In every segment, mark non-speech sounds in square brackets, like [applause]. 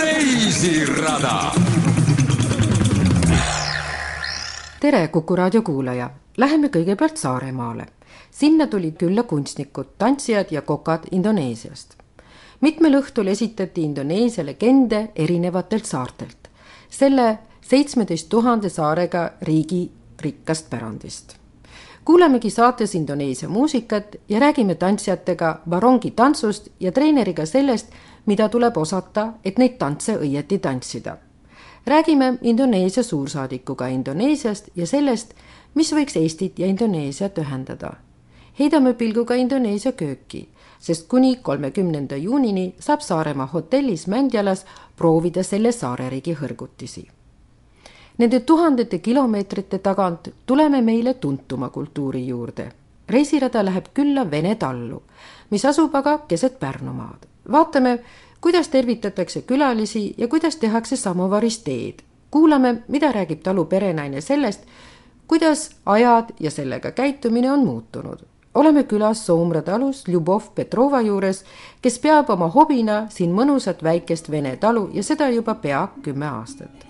reisirada. tere, Kuku raadio kuulaja. Läheme kõigepealt Saaremaale. sinna tulid külla kunstnikud, tantsijad ja kokad Indoneesiast. mitmel õhtul esitati Indoneesia legende erinevatelt saartelt. selle seitsmeteist tuhande saarega riigi rikkast pärandist kuulamegi saates Indoneesia muusikat ja räägime tantsijatega barongi tantsust ja treeneriga sellest, mida tuleb osata, et neid tantse õieti tantsida. räägime Indoneesia suursaadikuga Indoneesiast ja sellest, mis võiks Eestit ja Indoneesiat ühendada. heidame pilguga Indoneesia kööki, sest kuni kolmekümnenda juunini saab Saaremaa hotellis Mändjalas proovida selle saareriigi hõrgutisi Nende tuhandete kilomeetrite tagant tuleme meile tuntuma kultuuri juurde. reisirada läheb külla Vene tallu, mis asub aga keset Pärnumaad vaatame, kuidas tervitatakse külalisi ja kuidas tehakse samovaris teed. kuulame, mida räägib talu perenaine sellest, kuidas ajad ja sellega käitumine on muutunud. oleme külas Soomre talus Ljubov Petrova juures, kes peab oma hobina siin mõnusat väikest vene talu ja seda juba pea kümme aastat.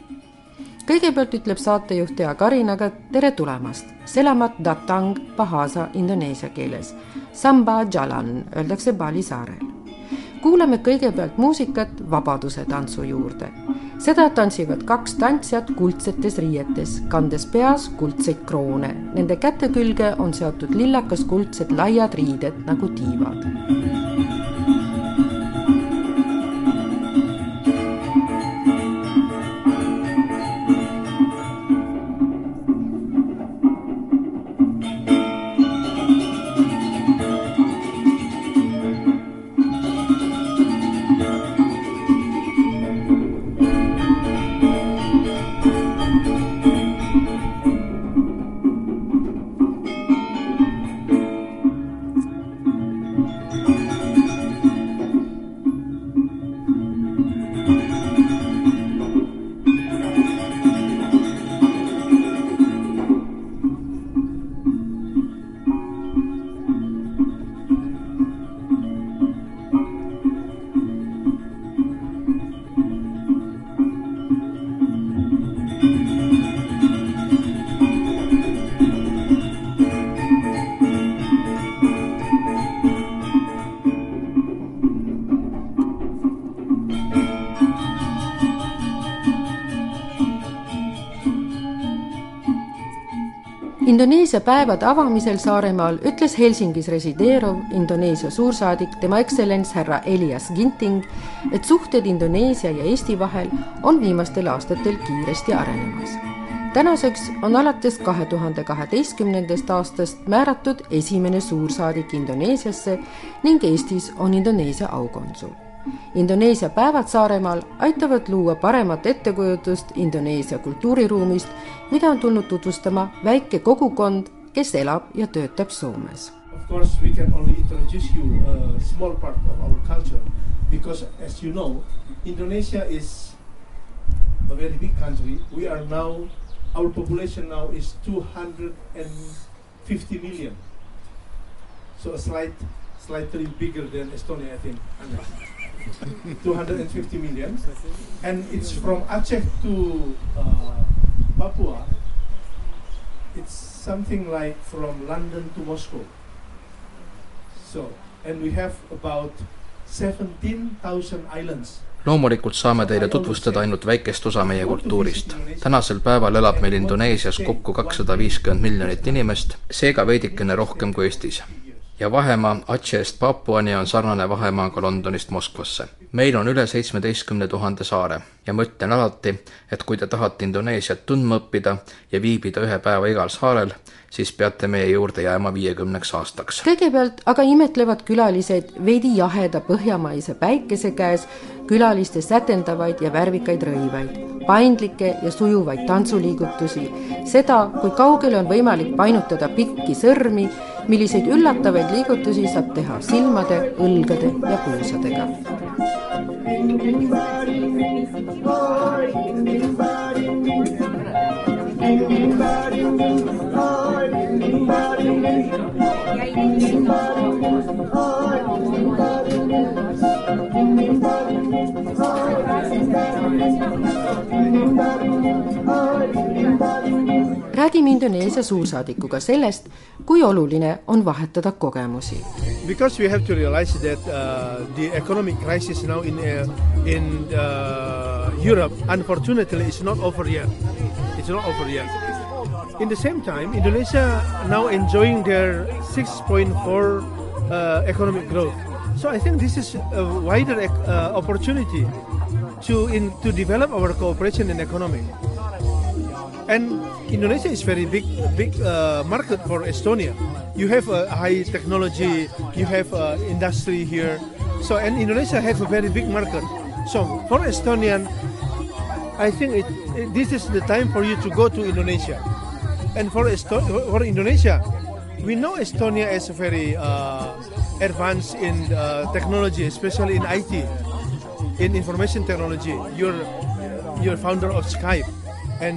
Kõigepealt ütleb saatejuht Tea Karinaga tere tulemast. Selamat datang Bahasa indoneesia keeles. Samba jalan öeldakse Bali saarel kuulame kõigepealt muusikat Vabaduse tantsu juurde. seda tantsivad kaks tantsijat kuldsetes riietes, kandes peas kuldseid kroone. Nende käte külge on seotud lillakas kuldsed laiad riided nagu tiivad Indoneesia päevade avamisel Saaremaal ütles Helsingis resideeruv Indoneesia suursaadik, tema ekstsellents härra Elias Ginting, et suhted Indoneesia ja Eesti vahel on viimastel aastatel kiiresti arenemas. tänaseks on alates kahe tuhande kaheteistkümnendast aastast määratud esimene suursaadik Indoneesiasse ning Eestis on Indoneesia aukonsul Indoneesia päevad Saaremaal aitavad luua paremat ettekujutust Indoneesia kultuuriruumist, mida on tulnud tutvustama väike kogukond, kes elab ja töötab Soomes. Of course we can only introduce you a small part of our culture because as you know Indonesia is a very big country. We are now our population now is 250 million. So a slight slightly bigger than Estonia I think. 250 million. And it's from Aceh to uh, Papua. It's something like from London to Moscow. So, and we have about 17,000 islands. loomulikult saame teile tutvustada ainult väikest osa meie kultuurist. tänasel päeval elab meil Indoneesias kokku kakssada viiskümmend miljonit inimest, seega veidikene rohkem kui Eestis ja vahemaa Aceh'st Papuani on sarnane vahemaaga Londonist Moskvasse. meil on üle seitsmeteistkümne tuhande saare ja ma ütlen alati, et kui te tahate Indoneesiat tundma õppida ja viibida ühe päeva igal saarel, siis peate meie juurde jääma viiekümneks aastaks. kõigepealt aga imetlevad külalised veidi jaheda põhjamaise päikese käes külaliste sätendavaid ja värvikaid rõivaid, paindlikke ja sujuvaid tantsuliigutusi, seda, kui kaugele on võimalik painutada pikki sõrmi milliseid üllatavaid liigutusi saab teha silmade, õlgade ja kuulsadega. Thank you räägime Indoneesia suursaadikuga sellest, kui oluline on vahetada kogemusi. Because we have to realize that uh, the economic crisis now in uh, in uh, Europe unfortunately is not over yet. It's not over yet. In the same time, Indonesia now enjoying their 6.4 uh, economic growth. So I think this is a wider uh, opportunity to in to develop our cooperation in economy. And Indonesia is very big big uh, market for Estonia. You have a high technology, you have uh, industry here. So and Indonesia have a very big market. So for Estonian, I think it, it, this is the time for you to go to Indonesia. And for Esto- for Indonesia, we know Estonia is very uh, advanced in uh, technology, especially in IT, in information technology. You're you're founder of Skype. Uh,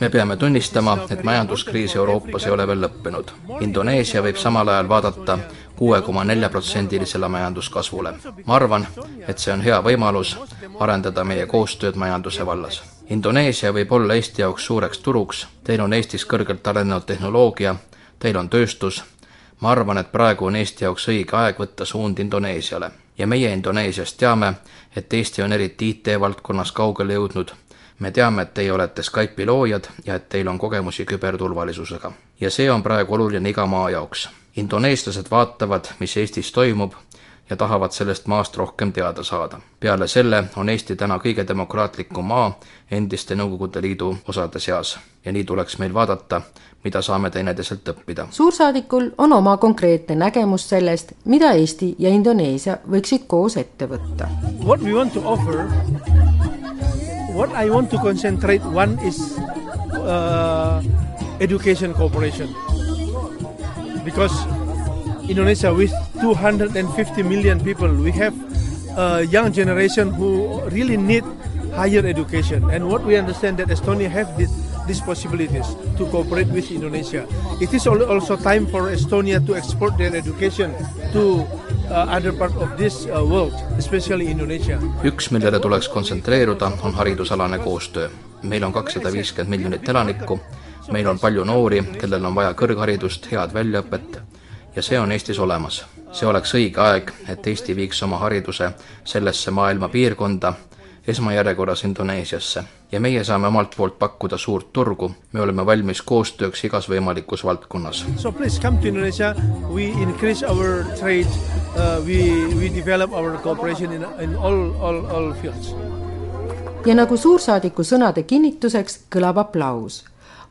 me peame tunnistama, et majanduskriis Euroopas ei ole veel lõppenud. Indoneesia võib samal ajal vaadata kuue koma nelja protsendilisele majanduskasvule. ma arvan, et see on hea võimalus arendada meie koostööd majanduse vallas. Indoneesia võib olla Eesti jaoks suureks turuks, teil on Eestis kõrgelt arenenud tehnoloogia, teil on tööstus, ma arvan, et praegu on Eesti jaoks õige aeg võtta suund Indoneesiale ja meie Indoneesias teame, et Eesti on eriti IT-valdkonnas kaugele jõudnud. me teame, et teie olete Skype'i loojad ja et teil on kogemusi küberturvalisusega. ja see on praegu oluline iga maa jaoks. indoneeslased vaatavad, mis Eestis toimub ja tahavad sellest maast rohkem teada saada. peale selle on Eesti täna kõige demokraatlikum maa endiste Nõukogude Liidu osade seas ja nii tuleks meil vaadata, mida saame teineteiselt õppida. suursaadikul on oma konkreetne nägemus sellest, mida Eesti ja Indoneesia võiksid koos ette võtta. What we want to offer, what I want to concentrate one is uh, education cooperation because Indonesia with 250 million people, we have a young generation who really need higher education. And what we understand that Estonia have this, these possibilities to cooperate with Indonesia. It is also time for Estonia to export their education to uh, other part of this uh, world, especially Indonesia. üks, millele tuleks kontsentreeruda, on haridusalane koostöö. meil on kakssada viiskümmend miljonit elanikku, meil on palju noori, kellel on vaja kõrgharidust, head väljaõpet ja see on Eestis olemas. see oleks õige aeg, et Eesti viiks oma hariduse sellesse maailma piirkonda, esmajärjekorras Indoneesiasse. ja meie saame omalt poolt pakkuda suurt turgu, me oleme valmis koostööks igas võimalikus valdkonnas. So please come to Indonesia, we increase our trade uh,, we, we develop our cooperation in, in all, all, all fields. ja nagu suursaadiku sõnade kinnituseks kõlab aplaus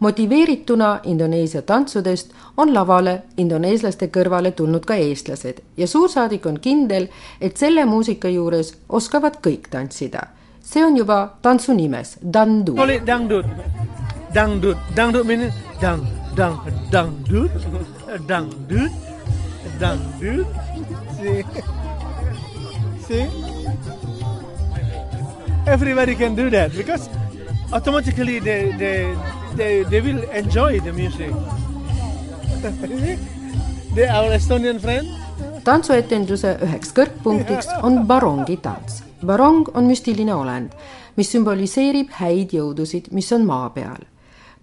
motiveerituna Indoneesia tantsudest on lavale indoneeslaste kõrvale tulnud ka eestlased ja suursaadik on kindel, et selle muusika juures oskavad kõik tantsida. See on juba tantsu nimes, dandu. Call it dangdut, dangdut, dangdut means dang, dang, dangdut, dangdut, dangdut. See, see. Everybody can do that because automatically they, they, they, they will enjoy the music. [laughs] they are Estonian friend. tantsuetenduse üheks kõrgpunktiks on barongi tants. Barong on müstiline olend, mis sümboliseerib häid jõudusid, mis on maa peal.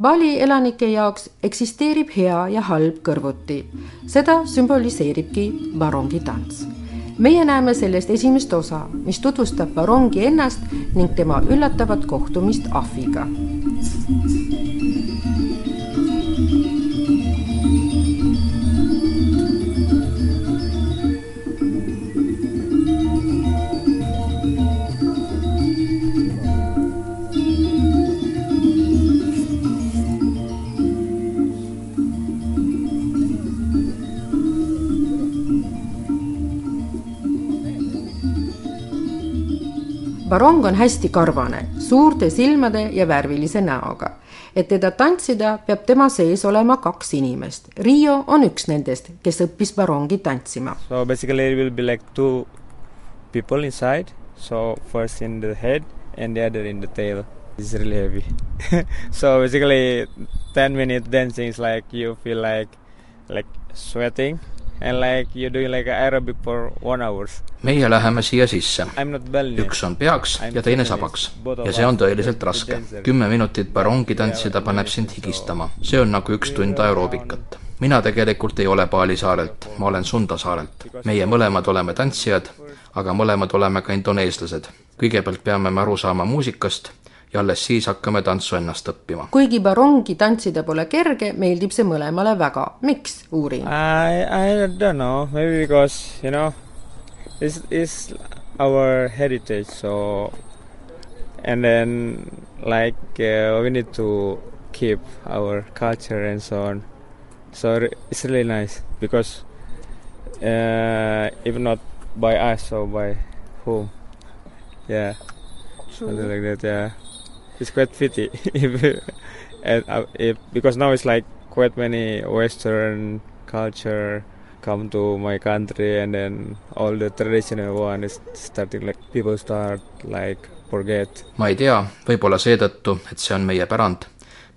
Bali elanike jaoks eksisteerib hea ja halb kõrvuti. seda sümboliseeribki barongi tants meie näeme sellest esimest osa, mis tutvustab Barongi ennast ning tema üllatavat kohtumist ahviga. Barong on hästi karvane, suurte silmade ja värvilise näoga. et teda tantsida, peab tema sees olema kaks inimest. Riio on üks nendest, kes õppis barongi tantsima. So basically it will be like two people inside. So first in the head and the other in the tail. It's really heavy. [laughs] so basically ten minutes dancing is like you feel like like sweating and like you're doing like aerobic for one hours. meie läheme siia sisse. Üks on peaks ja teine sabaks. ja see on tõeliselt raske. kümme minutit barongi tantsida paneb sind higistama. see on nagu üks tund aeroobikat mina tegelikult ei ole Bali saarelt, ma olen Sunda saarelt. meie mõlemad oleme tantsijad, aga mõlemad oleme ka indoneeslased. kõigepealt peame me aru saama muusikast ja alles siis hakkame tantsu ennast õppima. kuigi barongi tantsida pole kerge, meeldib see mõlemale väga. miks, uurin? I, I don't know, maybe because you know, it's, it's our heritage, so and then like uh, we need to keep our culture and so on. So it's really nice because uh, if not by us, so by whom? Yeah, something like that. Yeah, it's quite pity if, [laughs] and, uh, if because now it's like quite many Western culture come to my country and then all the traditional one is starting like people start like forget. ma ei tea, võib-olla seetõttu, et see on meie pärand.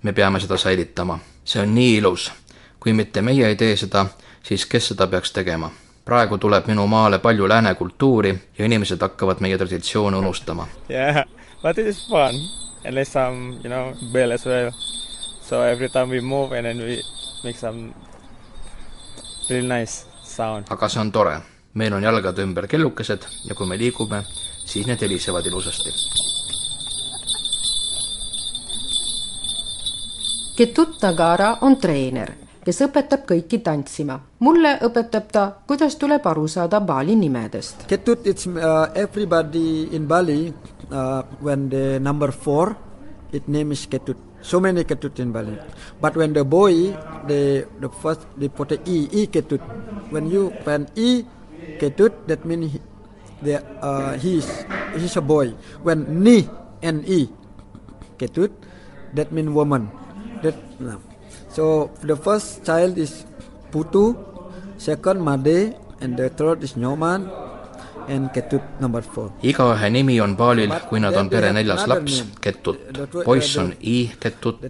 me peame seda säilitama, see on nii ilus kui mitte meie ei tee seda, siis kes seda peaks tegema? praegu tuleb minu maale palju lääne kultuuri ja inimesed hakkavad meie traditsioone unustama. Yeah, but it is fun and there's some, you know, bell as well. So every time we move and then we make some really nice sound. aga see on tore. meil on jalgade ümber kellukesed ja kui me liigume, siis need helisevad ilusasti. Ketut Nagara on treener kes õpetab kõiki tantsima. mulle õpetab ta, kuidas tuleb aru saada Bali nimedest. Ketut it's uh, everybody in Bali uh, when the number four, it name is Ketut. So many Ketut in Bali. But when the boy, the the first they put a E, E Ketut. When you when E Ketut, that means he, the uh, he's he's a boy. When Ni N E Ketut, that mean woman. That no. So the first child is Putu, second Made, and the third is Nyoman and Ketut number four. igaühe nimi on Baalil, kui nad on pere neljas laps, Ketut. poiss on I Ketut,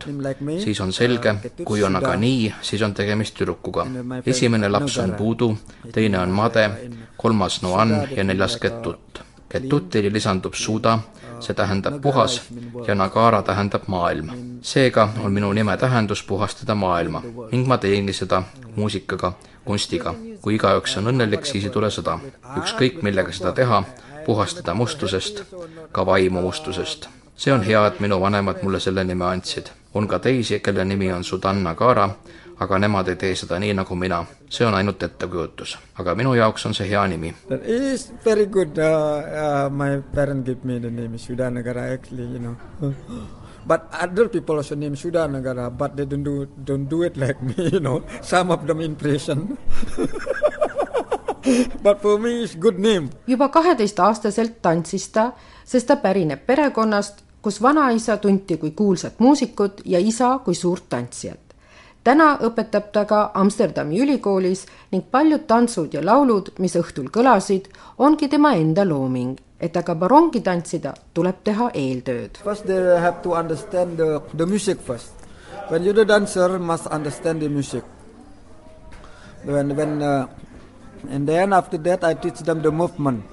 siis on selge, kui on aga nii, siis on tegemist tüdrukuga. esimene laps on Puudu, teine on Made, kolmas Noan ja neljas Ketut. Ketutili lisandub Suda, see tähendab puhas ja Nagara tähendab maailm. seega on minu nime tähendus puhastada maailma ning ma teengi seda muusikaga, kunstiga. kui igaüks on õnnelik, siis ei tule sõda. ükskõik, millega seda teha, puhastada mustusest, ka vaimu mustusest. see on hea, et minu vanemad mulle selle nime andsid. on ka teisi, kelle nimi on Sudan Nagara, aga nemad ei tee seda nii nagu mina. see on ainult ettekujutus. aga minu jaoks on see hea nimi. That is very good uh, uh, my parent give me the name Sudanagara actually you know [gasps] but other people also name Sudanagara but they don't do don't do it like [laughs] me you know some of them impression [laughs] but for me it's good name. juba kaheteistaastaselt tantsis ta, sest ta pärineb perekonnast, kus vanaisa tunti kui kuulsat muusikut ja isa kui suurt tantsijat täna õpetab ta ka Amsterdami ülikoolis ning paljud tantsud ja laulud, mis õhtul kõlasid, ongi tema enda looming. et aga barongi tantsida, tuleb teha eeltööd. First they have to understand the, the music first. When you're the dancer, must understand the music. When when uh, and then after that I teach them the movement.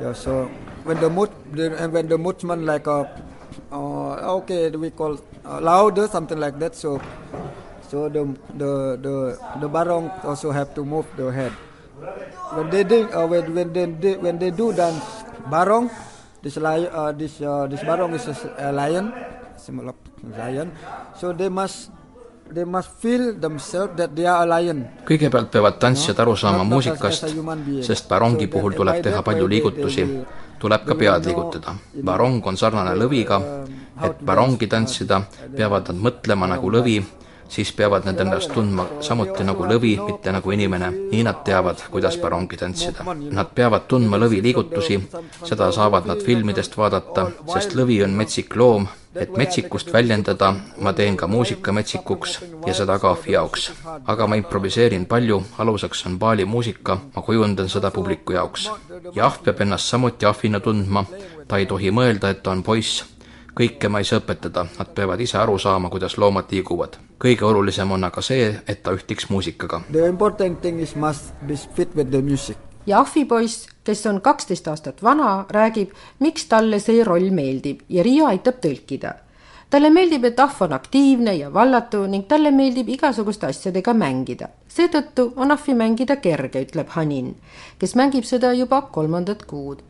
Yeah, so when the mood when the movement like a uh, okay we call uh, louder something like that so so the the the the barong also have to move the head when they do uh, when when they when they do dance barong this lion uh, this uh, this barong is a lion of lion so they must They must feel themselves that they are a lion. kõigepealt peavad tantsijad aru saama muusikast, sest barongi puhul tuleb teha palju liigutusi tuleb ka pead liigutada. barong on sarnane lõviga, et barongi tantsida, peavad nad mõtlema nagu lõvi, siis peavad nad ennast tundma samuti nagu lõvi, mitte nagu inimene. nii nad teavad, kuidas barongi tantsida. Nad peavad tundma lõvi liigutusi, seda saavad nad filmidest vaadata, sest lõvi on metsik loom et metsikust väljendada, ma teen ka muusika metsikuks ja seda ka ahvi jaoks. aga ma improviseerin palju, aluseks on Bali muusika, ma kujundan seda publiku jaoks. ja ahv peab ennast samuti ahvina tundma, ta ei tohi mõelda, et ta on poiss. kõike ma ei saa õpetada, nad peavad ise aru saama, kuidas loomad liiguvad. kõige olulisem on aga see, et ta ühtiks muusikaga. The important thing is must be fit with the music. Ja ahvipoiss, kes on kaksteist aastat vana, räägib, miks talle see roll meeldib ja Riia aitab tõlkida talle meeldib, et ahv on aktiivne ja vallatu ning talle meeldib igasuguste asjadega mängida. seetõttu on ahvi mängida kerge, ütleb Hanin, kes mängib seda juba kolmandat kuud.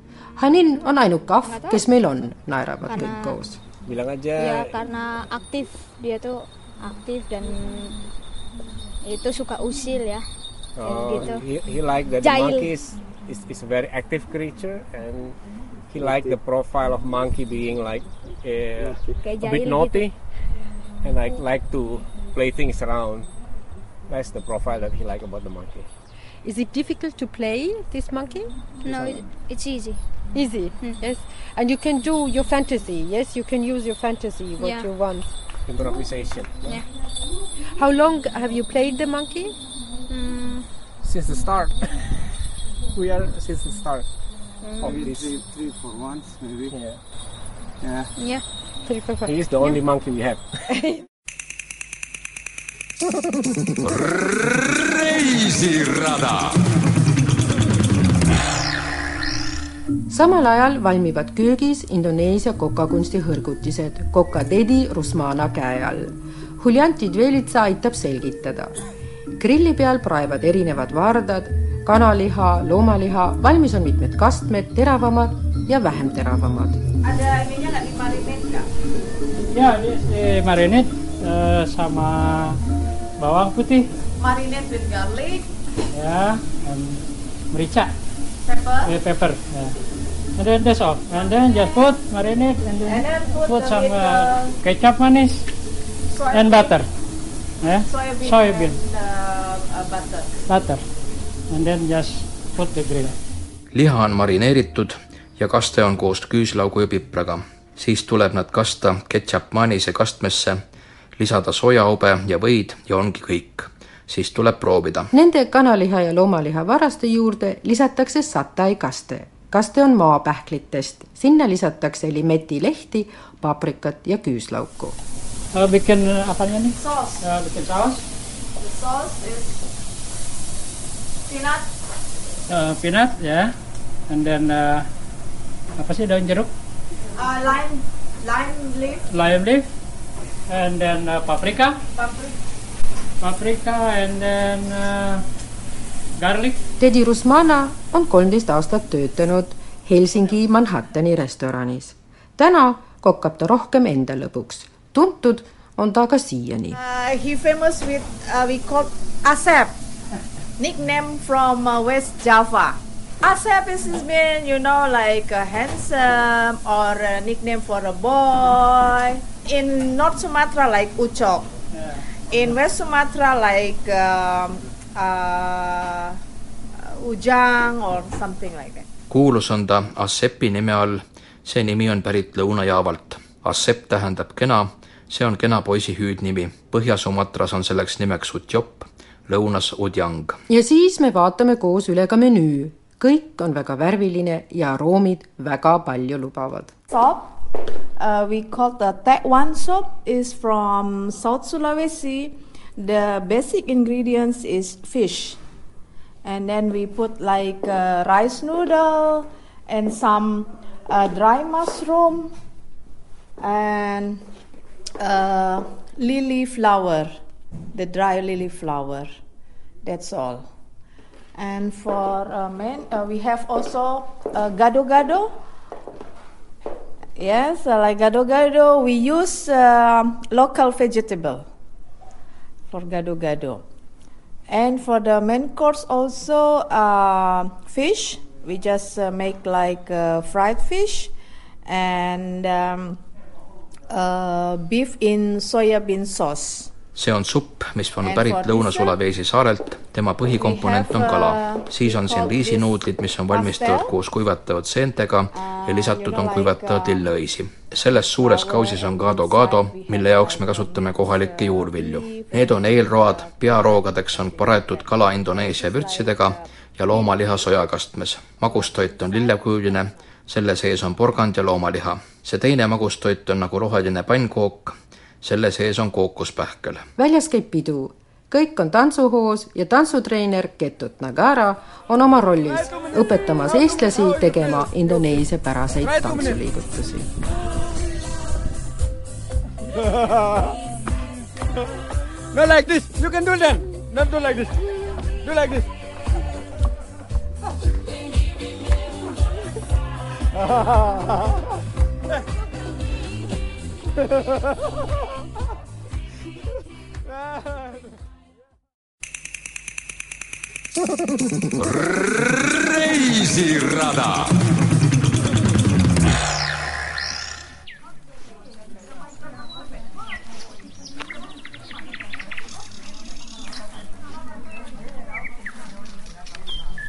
Hanin on ainuke ahv, kes meil on, naeravad kõik koos. ya karena aktif dia tuh aktif dan itu suka usil ya oh, gitu. he, he like that Jahil. monkey is, is, is a very active creature and he like the profile of monkey being like uh, a bit jahil naughty and like like to play things around that's the profile that he like about the monkey Is it difficult to play this monkey? no it, it's easy Easy, yes. And you can do your fantasy, yes? You can use your fantasy, what Yeah. you want. improvisation yeah How long have you played the monkey? Hmm, since the start [laughs] we are since the start of this Three, three for once, maybe. yeah. Yeah. yeah Three, four, five. he is the only monkey we have reisirada samal ajal valmivad köögis Indoneesia kokakunsti hõrgutised kokadedi Rusmana käe all. Huljanti Dvelitsa aitab selgitada. Grilli peal praevad erinevad vardad, kanaliha, loomaliha, valmis on mitmed kastmed, teravamad ja vähem teravamad. Ya, dia di marinate eh, sama bawang putih. Marinate with garlic, Ya, and merica. pepper, Eh, pepper. Ya. And then that's all. And then just put marinate and then, and then put, put some uh, kecap manis soy and butter. Ya, soybean, soybean and uh, uh, butter. butter. And then just put the grill. liha on marineeritud ja kaste on koos küüslaugu ja pipraga. siis tuleb nad kasta ketšapmanise kastmesse, lisada sojaube ja võid ja ongi kõik. siis tuleb proovida. Nende kanaliha ja loomaliha varaste juurde lisatakse satai kaste. kaste on maapähklitest, sinna lisatakse limetilehti, paprikat ja küüslauku. Uh, bikin uh, apanya nih? Sauce. Uh, bikin saus, The sauce is peanut, uh, peanut ya, and then uh, apa sih daun jeruk, uh, lime, lime leaf, lime leaf, and then uh, paprika, paprika, paprika, and then uh, garlic. Teddy Rusmana on kolmteist aastat töötanud Helsingi Manhattani restoranis. täna kokkab ta rohkem enda lõbuks. Tuntud on ta ka siiani. Uh, he famous with uh, we call Asep, nickname from uh, West Java. Asep is his mean, you know, like uh, handsome or a nickname for a boy. In North Sumatra, like Ucok. In West Sumatra, like um, uh, Ujang or something like that. kuulus on ta Assepi nime all, see nimi on pärit Lõuna-Jaavalt. Assep tähendab kena, see on kena poisi hüüdnimi. Põhja-Sumatras on selleks nimeks Utjop, lõunas Udjang. ja siis me vaatame koos üle ka menüü. kõik on väga värviline ja aroomid väga palju lubavad. Soup, uh, we call the Tekwan soup is from South Sulawesi. The basic ingredients is fish, and then we put like uh, rice noodle and some uh, dry mushroom and uh, lily flower, the dry lily flower. That's all. And for uh, men, uh, we have also uh, gado gado. Yes, uh, like gado gado, we use uh, local vegetable for gado gado. And for the main course also fish. We just make like fried fish and um, uh, beef in soya bean sauce. see on supp, mis on pärit Lõuna-Sulawesi saarelt, tema põhikomponent on kala. siis on siin riisinuudlid, mis on valmistatud koos kuivatatud seentega ja lisatud on kuivatatud lilleõisi. selles suures kausis on gado-gado, mille jaoks me kasutame kohalikke juurvilju. Need on eelroad, pearoogadeks on paraetud kala Indoneesia vürtsidega ja loomaliha sojakastmes. magustoit on lillekujuline, selle sees on porgand ja loomaliha. see teine magustoit on nagu roheline pannkook, selle sees on kookospähkel. väljas käib pidu, kõik on tantsuhoos ja tantsutreener Ketut Nagara on oma rollis, õpetamas eestlasi tegema Indoneesia päraseid tantsuliigutusi. Not like this. You can do that. Not do like this. Do like this. Reisirada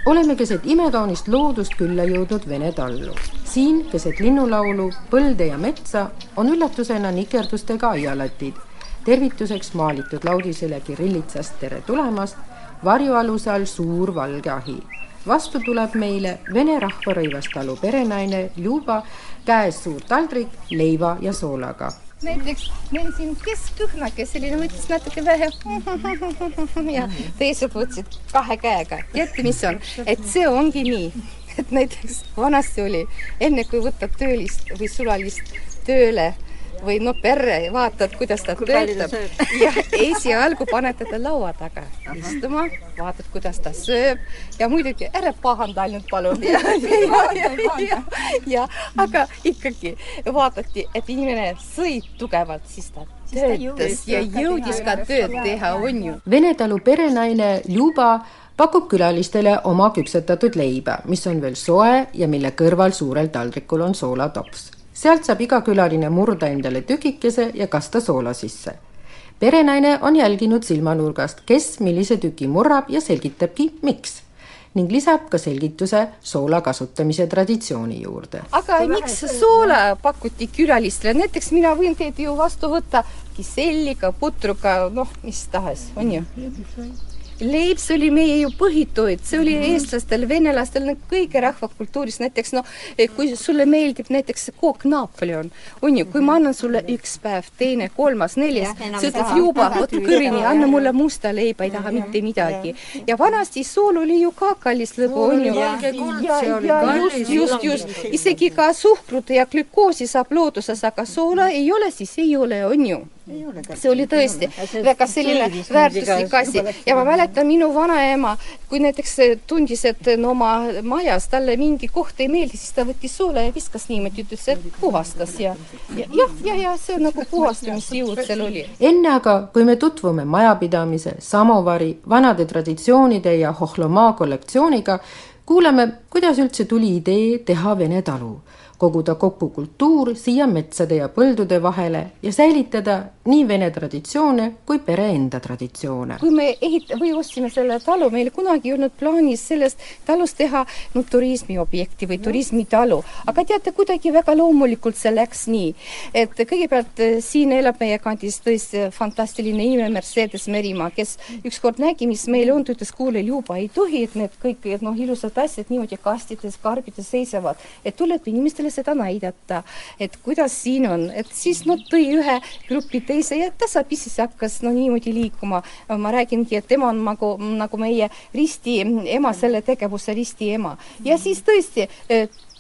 oleme keset imekaunist loodust külla jõudnud Vene tallu. siin keset linnulaulu, põlde ja metsa on üllatusena nikerdustega aialatid. tervituseks maalitud laudisele kirillitsast tere tulemast, varjualuse all suur valge ahi. vastu tuleb meile vene rahvarõivas talu perenaine Ljuba, käes suur taldrik leiva ja soolaga näiteks meil siin keskkõhnake, selline võttis natuke vähe [laughs] ja teised võtsid kahe käega. teate, mis on, et see ongi nii, et näiteks vanasti oli, enne kui võtad töölist või sulalist tööle või no perre, vaatad, kuidas ta Kui töötab [laughs] ja esialgu paned teda laua taga istuma, vaatad, kuidas ta sööb ja muidugi ära pahanda ainult palun. [laughs] ja, ja, ja, ja, ja aga ikkagi vaadati, et inimene sõi tugevalt, siis ta töötas ja jõudis ka tööd teha, on ju. Vene talu perenaine Ljuba pakub külalistele oma küpsetatud leiba, mis on veel soe ja mille kõrval suurel taldrikul on soolatops. Sealt saab iga külaline murda endale tükikese ja kasta soola sisse. perenaine on jälginud silmanurgast, kes millise tüki murrab ja selgitabki, miks. Ning lisab ka selgituse soola kasutamise traditsiooni juurde. aga miks soola pakuti külalistele, näiteks mina võin teid ju vastu võtta kiselliga, putruga, noh, mis tahes, on ju leib, see oli meie ju põhitoit, see oli eestlastel, venelastel, kõige rahvakultuuris, näiteks noh, kui sulle meeldib näiteks kook Napoleon, on ju, kui ma annan sulle üks päev, teine, kolmas, neljas, sa ütled juba, vot kõrini, anna mulle musta leiba, ei taha mitte midagi. ja vanasti sool oli ju ka kallis lõbu, on ju. ja, ja just, just, just, isegi ka suhkrut ja glükoosi saab looduses, aga soola ei ole, siis ei ole, on ju see oli tõesti väga selline väärtuslik asi. Ja ma mäletan minu vanaema, kui näiteks tundis, et no oma majas talle mingi koht ei meeldi, siis ta võttis soola ja viskas niimoodi, ütles, et puhastas ja ja, ja, ja, ja see nagu puhastamisjõud seal oli. enne aga, kui me tutvume majapidamise, samovari, vanade traditsioonide ja Hohlomaa kollektsiooniga, kuulame, kuidas üldse tuli idee teha Vene talu koguda kokku kultuur siia metsade ja põldude vahele ja säilitada nii vene traditsioone kui pere enda traditsioone. kui me ehit- või ostsime selle talu, meil kunagi ei olnud plaanis sellest talust teha no turismiobjekti või turismitalu, aga teate, kuidagi väga loomulikult see läks nii, et kõigepealt eh, siin elab meie kandis tõesti fantastiline inimene Mercedes Merimaa, kes ükskord nägi, mis meil on, ta ütles, kuule, Ljuba, ei tohi, et need kõik noh, ilusad asjad niimoodi kastides, karbides seisavad, et tuleb inimestele seda näidata, et kuidas siin on, et siis no tõi ühe grupi teise ja tasapisi see hakkas no niimoodi liikuma. ma räägingi, et tema on nagu, nagu meie ristiema, selle tegevuse ristiema ja siis tõesti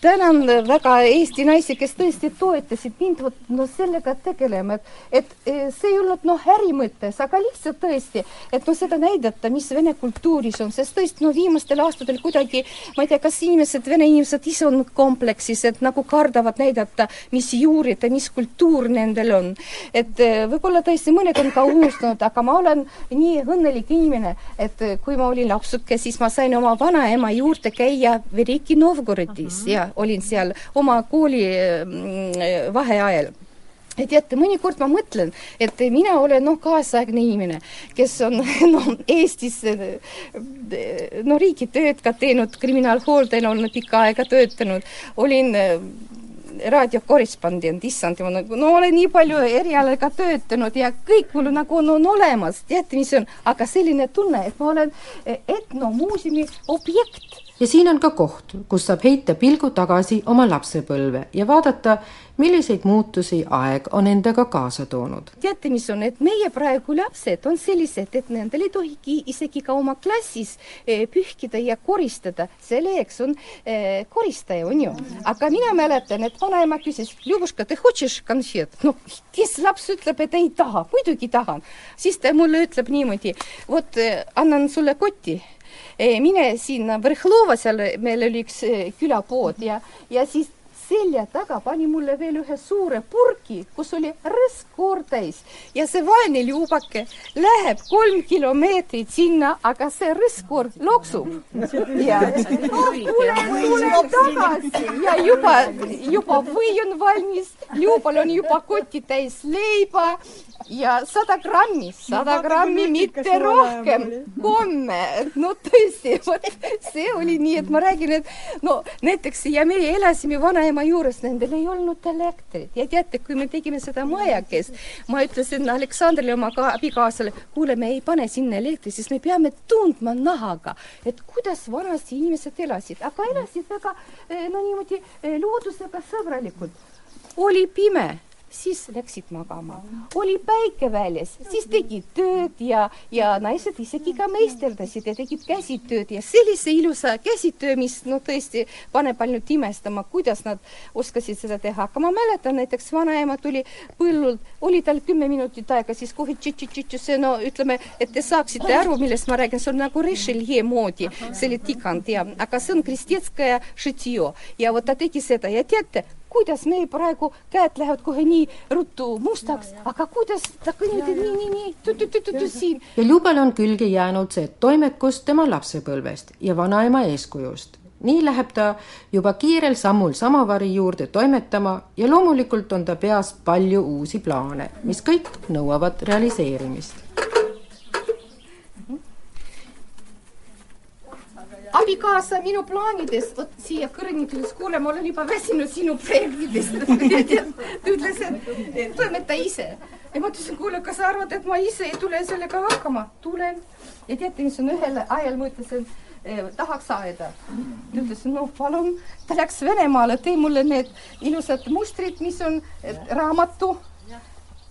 tänan väga Eesti naisi, kes tõesti toetasid mind. Vot no sellega tegelema, et, et see ei olnud noh, äri mõttes, aga lihtsalt tõesti, et noh, seda näidata, mis vene kultuuris on, sest tõesti no viimastel aastatel kuidagi ma ei tea, kas inimesed, vene inimesed ise on kompleksis, et nagu kardavad näidata, mis juured ja mis kultuur nendel on. et võib-olla tõesti mõned on ka unustanud, aga ma olen nii õnnelik inimene, et kui ma olin lapsuke, siis ma sain oma vanaema juurde käia Veriki Novgorodis. Ja olin seal oma kooli mm, vaheajal. Ja teate, mõnikord ma mõtlen, et mina olen noh, kaasaegne inimene, kes on [laughs] noh, Eestis no riigitööd ka teinud, kriminaalhooldajana olen pikka aega töötanud, olin raadiokorrespondent, issand jumal, no olen nii palju erialaga töötanud ja kõik mul nagu on, on olemas, teate, mis on, aga selline tunne, et ma olen etnomuuseumi objekt ja siin on ka koht, kus saab heita pilgu tagasi oma lapsepõlve ja vaadata, milliseid muutusi aeg on endaga kaasa toonud. teate, mis on, et meie praegu lapsed on sellised, et nendel ei tohigi isegi ka oma klassis eh, pühkida ja koristada, selleks on eh, koristaja, on ju. aga mina mäletan, et vanaema küsis, Ljubuška, te hočeš konfet? no kes laps ütleb, et ei taha, muidugi tahan. siis ta mulle ütleb niimoodi, vot eh, annan sulle koti mine sinna Vrhhlova, seal meil oli üks külapood ja, ja siis selja taga pani mulle veel ühe suure purgi, kus oli rõskkoor täis ja see vaene liubake läheb kolm kilomeetrit sinna, aga see rõskkoor loksub. ja tulen tagasi. Ja juba, juba või on valmis, liubal on juba koti täis leiba. Ja sada grammi, sada grammi, mitte rohkem, komme. no tõesti, vot see oli nii, et ma räägin, et no näiteks ja meie elasime vanaema juures, nendel ei olnud elektrit. Ja teate, kui me tegime seda majakest, ma ütlesin Aleksandrile, oma abikaasale, kuule, me ei pane sinna elektrit, siis me peame tundma nahaga, et kuidas vanasti inimesed elasid, aga elasid väga eh, no niimoodi eh, loodusega sõbralikult. oli pime siis läksid magama. oli päike väljas, siis tegid tööd ja, ja naised isegi ka meisterdasid ja tegid käsitööd ja sellise ilusa käsitöö, mis no tõesti paneb ainult imestama, kuidas nad oskasid seda teha. aga ma mäletan näiteks vanaema tuli põllult, oli tal kümme minutit aega, siis kohe tšitšitšitšisse, no ütleme, et te saaksite aru, millest ma räägin, see on nagu Richelieu moodi, see oli tikand ja, aga see on Kristetskaja šitio ja vot ta tegi seda. Ja teate, kuidas meil praegu käed lähevad kohe nii ruttu mustaks, aga kuidas ta kõnnib nii, nii, nii tu-tu-tu-tu siin. ja Ljubal on külge jäänud see toimekus tema lapsepõlvest ja vanaema eeskujust. nii läheb ta juba kiirel sammul samavari juurde toimetama ja loomulikult on ta peas palju uusi plaane, mis kõik nõuavad realiseerimist abikaasa minu plaanides, vot siia kõrgni ütles, kuule, ma olen juba väsinud sinu projektidest [laughs] ta ütles, et toimeta ise. ja ma ütlesin, kuule, kas sa arvad, et ma ise ei tule sellega hakkama? tulen. ja teate, mis on ühel ajal, ma ütlesin eh,, tahaks aeda. ta ütles, no palun. ta läks Venemaale, tõi mulle need ilusad mustrid, mis on raamatu.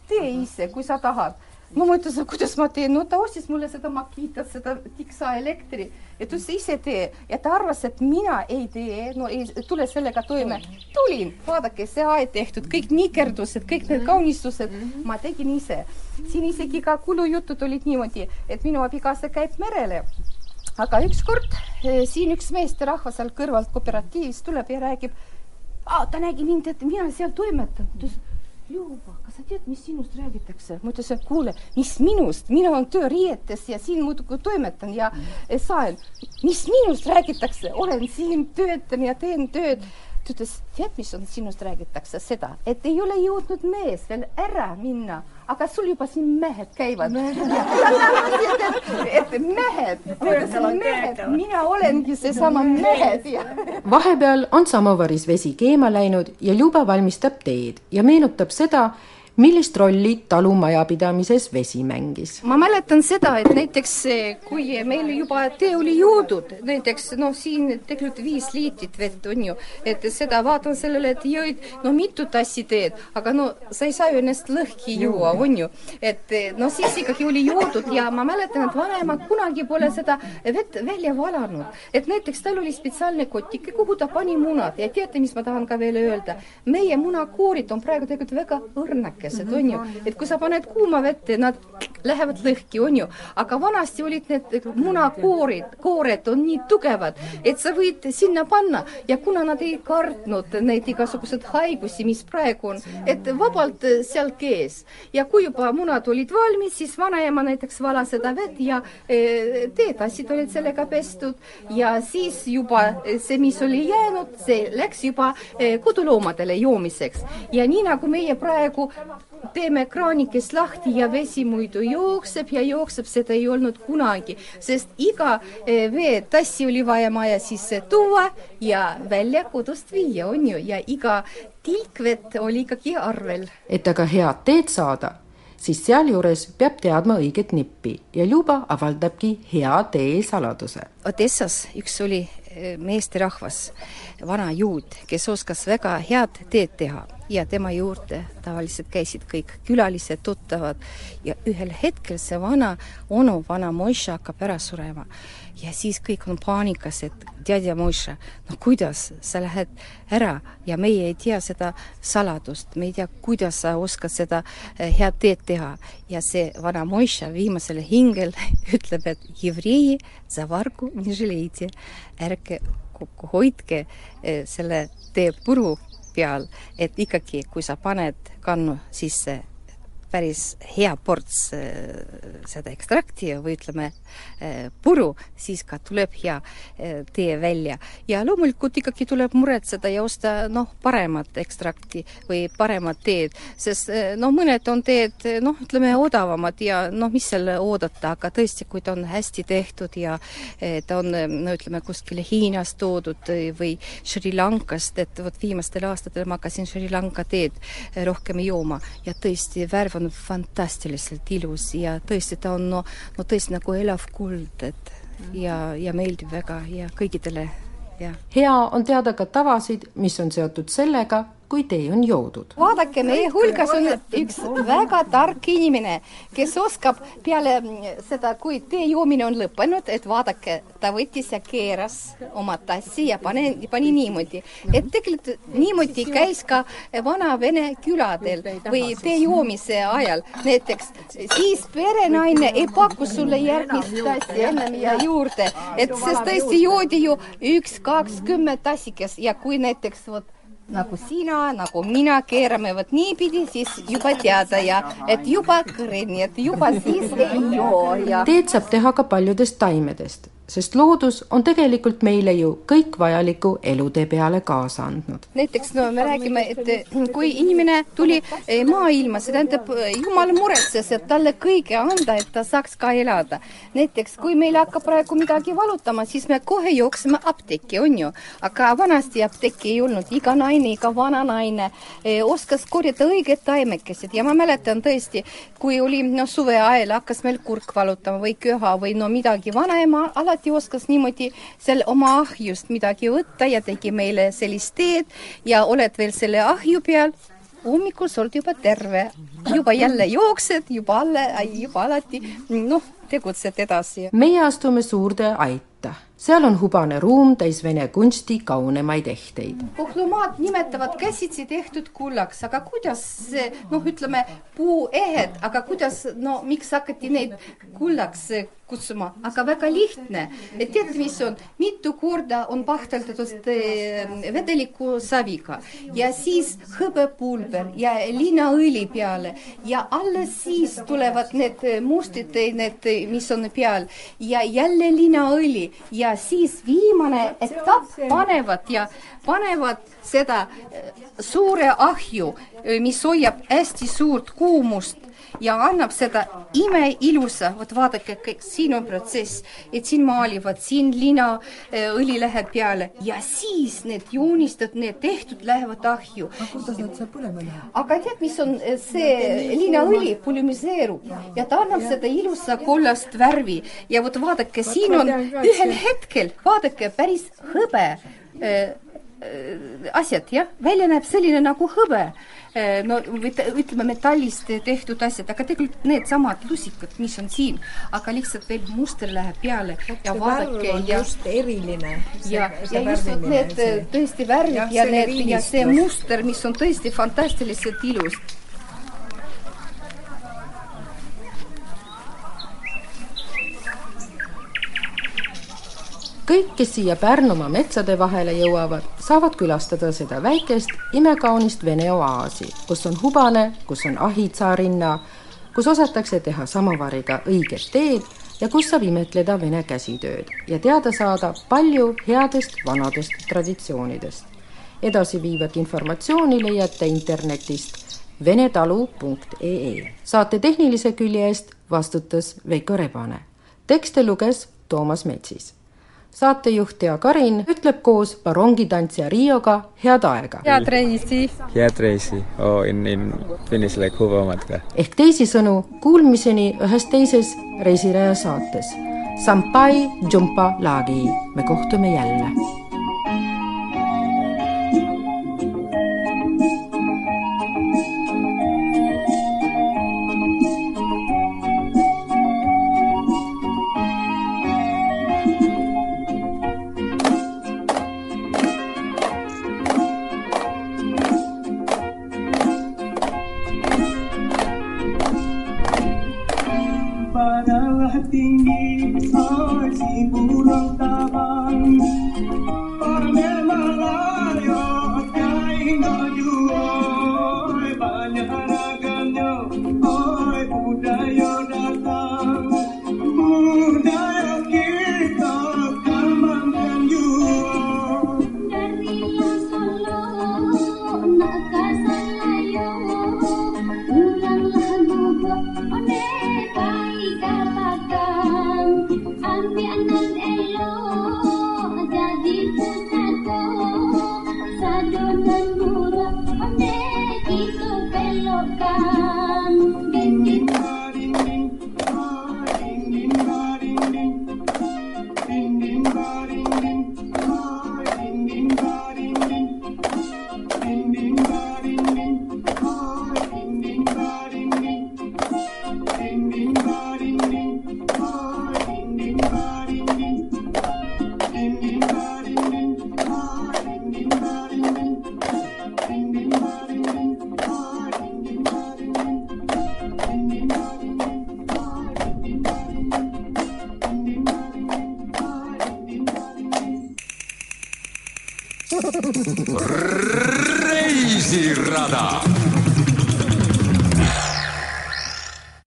tee ise, kui sa tahad ma ütlesin, kuidas ma teen, no ta ostis mulle seda Makitat, seda tiksa elektri ja ta ütles ise tee ja ta arvas, et mina ei tee, no ei tule sellega toime. tulin, vaadake, see aed tehtud, kõik nikerdused, kõik need kaunistused, ma tegin ise. siin isegi ka kulujutud olid niimoodi, et minu abikaasa käib merele. Aga ükskord siin üks meesterahvas seal kõrvalt kooperatiivist tuleb ja räägib, ta nägi mind, et mina seal toimetan. ta ütles, Juba, kas sa tead, mis sinust räägitakse? ma ütlesin, kuule, mis minust, mina olen tööriietes ja siin muudkui toimetan ja saan. mis minust räägitakse, olen siin, töötan ja teen tööd. ta ütles, tead, mis on sinust räägitakse, seda, et ei ole jõudnud mees veel ära minna aga sul juba siin mehed käivad. et mehed, mehed, mina olengi seesama mehed. Ja. vahepeal on samovaris vesi keema läinud ja Ljuba valmistab teed ja meenutab seda, millist rolli talumajapidamises vesi mängis? ma mäletan seda, et näiteks kui meil juba tee oli joodud, näiteks noh, siin tegelikult viis liitrit vett on ju, et seda vaatan sellele, et jõid no mitu tassi teed, aga no sa ei saa ju ennast lõhki juua, on ju. et no siis ikkagi oli joodud ja ma mäletan, et vanaema kunagi pole seda vett välja valanud. et näiteks tal oli spetsiaalne kotike, kuhu ta pani munad ja teate, mis ma tahan ka veel öelda? meie munakoorid on praegu tegelikult väga õrnakesed väikesed, on ju. et kui sa paned kuuma vette, nad lähevad lõhki, on ju. aga vanasti olid need munakoorid, koored on nii tugevad, et sa võid sinna panna ja kuna nad ei kartnud neid igasuguseid haigusi, mis praegu on, et vabalt seal kees. ja kui juba munad olid valmis, siis vanaema näiteks valas seda vett ja e, teetassid olid sellega pestud ja siis juba see, mis oli jäänud, see läks juba e, koduloomadele joomiseks. ja nii nagu meie praegu teeme kraanikest lahti ja vesi muidu jookseb ja jookseb, seda ei olnud kunagi, sest iga eh, veetassi oli vaja maja sisse tuua ja välja kodust viia, on ju, ja iga tilk vett oli ikkagi arvel. et aga head teed saada, siis sealjuures peab teadma õiget nippi ja Ljuba avaldabki hea tee saladuse. Odessas üks oli meesterahvas, vana juut, kes oskas väga head teed teha ja tema juurde tavaliselt käisid kõik külalised, tuttavad ja ühel hetkel see vana onu, vana Moiša hakkab ära surema. ja siis kõik on paanikas, et teadja Moiša, no kuidas sa lähed ära ja meie ei tea seda saladust, me ei tea, kuidas sa oskad seda eh, head teed teha. ja see vana Moiša viimasel hingel [laughs] ütleb, et jevreie, zavargu, ärge kokku hoidke eh, selle tee puru peal, et ikkagi, kui sa paned kannu sisse päris hea ports äh, seda ekstrakti või ütleme äh, puru, siis ka tuleb hea äh, tee välja. ja loomulikult ikkagi tuleb muretseda ja osta noh, paremat ekstrakti või paremat teed, sest noh, mõned on teed noh, ütleme odavamad ja noh, mis seal oodata, aga tõesti, kui ta on hästi tehtud ja ta on no ütleme kuskile Hiinast toodud või Sri Lankast, et vot viimastel aastatel ma hakkasin Sri Lanka teed rohkem jooma ja tõesti, värv on fantastiliselt ilus ja tõesti, ta on no, no tõesti nagu elav kuld, et ja, ja meeldib väga ja kõigidele ja. hea on teada ka tavasid, mis on seotud sellega, kui tee on joodud. vaadake, meie hulgas on üks väga tark inimene, kes oskab peale seda, kui tee joomine on lõppenud, et vaadake, ta võttis ja keeras oma tassi ja pane, pani niimoodi, et tegelikult niimoodi käis ka vana-vene küladel või tee joomise ajal. näiteks siis perenaine ei paku sulle järgmist tassi ennem ja juurde, et sest tõesti joodi ju üks, kaks, kümme tassikest ja kui näiteks vot nagu sina, nagu mina keerame vot niipidi, siis juba teada ja et juba kõrini, et juba siis ei joo ja. teed saab teha ka paljudest taimedest sest loodus on tegelikult meile ju kõik vajaliku elutee peale kaasa andnud. näiteks no me räägime, et kui inimene tuli eh, maailma, see tähendab, jumal muretses, et talle kõige anda, et ta saaks ka elada. näiteks kui meil hakkab praegu midagi valutama, siis me kohe jookseme apteeki, on ju. aga vanasti apteeki ei olnud, iga naine, iga vana naine eh, oskas korjata õiged taimekesed ja ma mäletan tõesti, kui oli no suve ajal hakkas meil kurk valutama või köha või no midagi, vanaema alati alati oskas niimoodi seal oma ahjust midagi võtta ja tegi meile sellist teed ja oled veel selle ahju peal, hommikul sa oled juba terve, juba jälle jooksed, juba alle, juba alati noh, tegutsed edasi. meie astume suurde aitta seal on hubane ruum täis vene kunsti kaunemaid ehteid. pohlumaad nimetavad käsitsi tehtud kullaks, aga kuidas see noh, ütleme puuehed, aga kuidas, no miks hakati neid kullaks kutsuma, aga väga lihtne, tead, mis on, mitu korda on pahteldatud eh, vedeliku saviga. Ja siis hõbepulber ja linaõli peale. Ja alles siis tulevad need mustid, need, mis on peal. Ja jälle linaõli ja ja siis viimane etapp panevad ja panevad seda äh, suure ahju, äh, mis hoiab hästi suurt kuumust ja annab seda imeilusa, vot vaadake, kõik siin on protsess, et siin maalivad, siin linaõli äh, läheb peale. Ja siis need joonistud, need tehtud lähevad ahju. aga kuidas nad seal põlema lähevad? aga tead, mis on see linaõli polümiseerub? Ja. Ta annab seda ilusa kollast värvi. Ja vot vaadake, siin on ühel hetkel, vaadake, päris hõbe asjad, jah, välja näeb selline nagu hõbe. no või ütleme metallist tehtud asjad, aga tegelikult needsamad lusikad, mis on siin, aga lihtsalt veel muster läheb peale ja vaadake ja just eriline. ja, ja just need tõesti värvid ja, ja need ja see muster, mis on tõesti fantastiliselt ilus kõik, kes siia Pärnumaa metsade vahele jõuavad, saavad külastada seda väikest imekaunist Vene oaasi, kus on hubane, kus on ahitsaarinna, kus osatakse teha samavariga õiget teed ja kus saab imetleda vene käsitööd ja teada saada palju headest vanadest traditsioonidest. edasiviivat informatsiooni leiate internetist venetalu.ee. saate tehnilise külje eest vastutas Veiko Rebane. tekste luges Toomas Metsis saatejuht Tea Karin ütleb koos barongitantsija Rioga head aega. head reisi! head reisi oh, in, in Finnish like huvamatka. ehk teisisõnu, kuulmiseni ühes teises Reisireja saates. Sampai jumpa lagi, me kohtume jälle